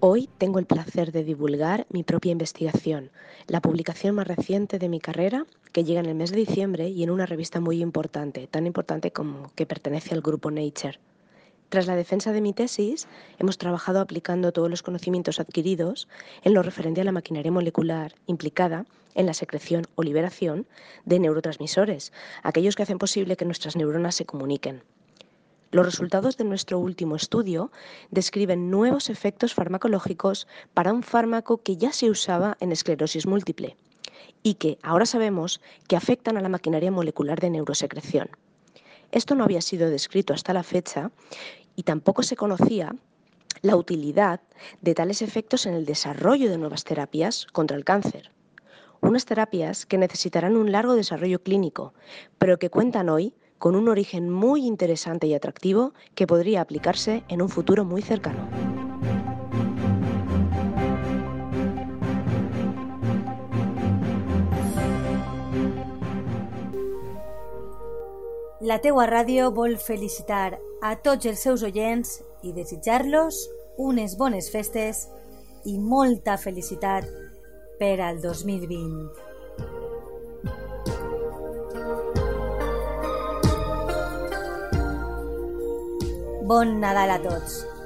Hoy tengo el placer de divulgar mi propia investigación, la publicación más reciente de mi carrera, que llega en el mes de diciembre y en una revista muy importante, tan importante como que pertenece al grupo Nature. Tras la defensa de mi tesis, hemos trabajado aplicando todos los conocimientos adquiridos en lo referente a la maquinaria molecular implicada en la secreción o liberación de neurotransmisores, aquellos que hacen posible que nuestras neuronas se comuniquen. Los resultados de nuestro último estudio describen nuevos efectos farmacológicos para un fármaco que ya se usaba en esclerosis múltiple y que ahora sabemos que afectan a la maquinaria molecular de neurosecreción. Esto no había sido descrito hasta la fecha y tampoco se conocía la utilidad de tales efectos en el desarrollo de nuevas terapias contra el cáncer. Unas terapias que necesitarán un largo desarrollo clínico, pero que cuentan hoy con un origen muy interesante y atractivo que podría aplicarse en un futuro muy cercano. La teua ràdio vol felicitar a tots els seus oients i desitjar-los unes bones festes i molta felicitat per al 2020. Bon Nadal a tots!